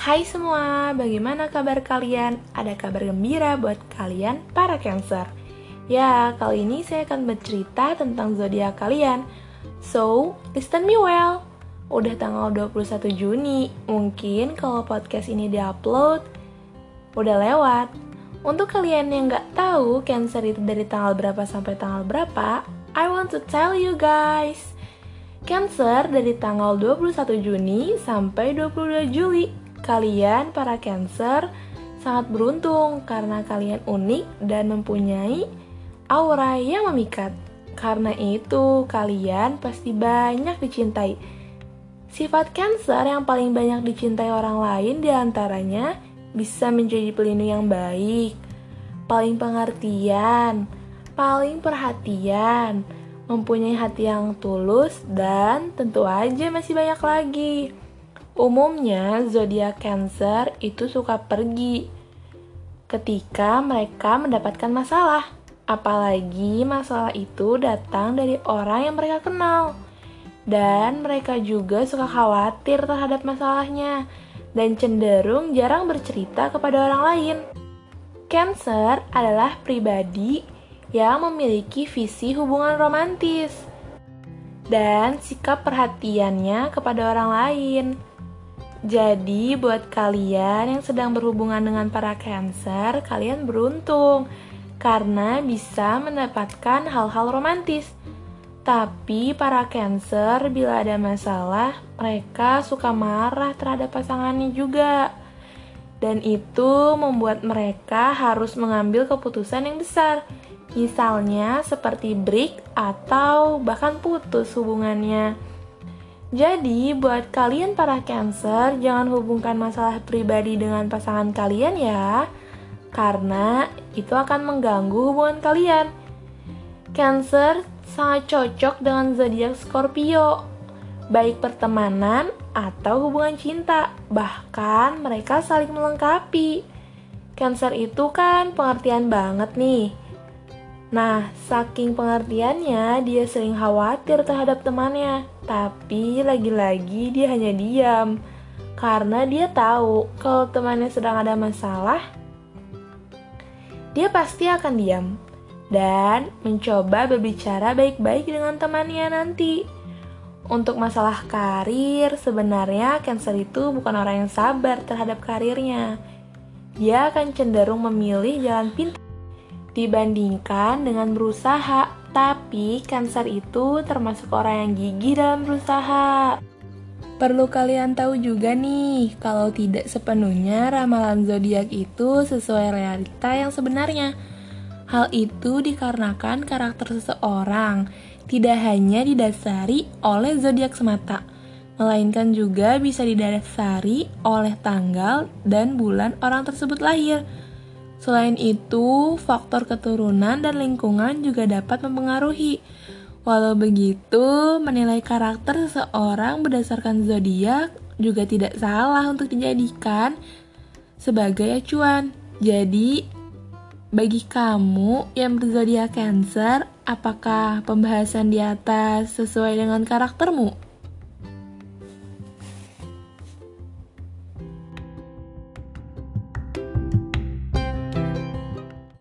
Hai semua, bagaimana kabar kalian? Ada kabar gembira buat kalian para Cancer. Ya, kali ini saya akan bercerita tentang zodiak kalian. So, listen me well. Udah tanggal 21 Juni, mungkin kalau podcast ini diupload udah lewat. Untuk kalian yang nggak tahu Cancer itu dari tanggal berapa sampai tanggal berapa, I want to tell you guys. Cancer dari tanggal 21 Juni sampai 22 Juli Kalian para Cancer sangat beruntung karena kalian unik dan mempunyai aura yang memikat. Karena itu, kalian pasti banyak dicintai. Sifat Cancer yang paling banyak dicintai orang lain di antaranya bisa menjadi pelindung yang baik, paling pengertian, paling perhatian, mempunyai hati yang tulus, dan tentu aja masih banyak lagi. Umumnya, zodiak Cancer itu suka pergi ketika mereka mendapatkan masalah, apalagi masalah itu datang dari orang yang mereka kenal. Dan mereka juga suka khawatir terhadap masalahnya dan cenderung jarang bercerita kepada orang lain. Cancer adalah pribadi yang memiliki visi hubungan romantis dan sikap perhatiannya kepada orang lain. Jadi, buat kalian yang sedang berhubungan dengan para Cancer, kalian beruntung karena bisa mendapatkan hal-hal romantis. Tapi para Cancer, bila ada masalah, mereka suka marah terhadap pasangannya juga. Dan itu membuat mereka harus mengambil keputusan yang besar. Misalnya seperti break atau bahkan putus hubungannya. Jadi, buat kalian para Cancer, jangan hubungkan masalah pribadi dengan pasangan kalian ya, karena itu akan mengganggu hubungan kalian. Cancer sangat cocok dengan zodiak Scorpio, baik pertemanan atau hubungan cinta, bahkan mereka saling melengkapi. Cancer itu kan pengertian banget nih. Nah, saking pengertiannya, dia sering khawatir terhadap temannya. Tapi lagi-lagi dia hanya diam. Karena dia tahu kalau temannya sedang ada masalah, dia pasti akan diam dan mencoba berbicara baik-baik dengan temannya nanti. Untuk masalah karir, sebenarnya Cancer itu bukan orang yang sabar terhadap karirnya. Dia akan cenderung memilih jalan pintas dibandingkan dengan berusaha. Tapi Cancer itu termasuk orang yang gigih dalam berusaha. Perlu kalian tahu juga nih, kalau tidak sepenuhnya ramalan zodiak itu sesuai realita yang sebenarnya. Hal itu dikarenakan karakter seseorang tidak hanya didasari oleh zodiak semata, melainkan juga bisa didasari oleh tanggal dan bulan orang tersebut lahir. Selain itu, faktor keturunan dan lingkungan juga dapat mempengaruhi. Walau begitu, menilai karakter seseorang berdasarkan zodiak juga tidak salah untuk dijadikan sebagai acuan. Jadi, bagi kamu yang berzodiak Cancer, apakah pembahasan di atas sesuai dengan karaktermu?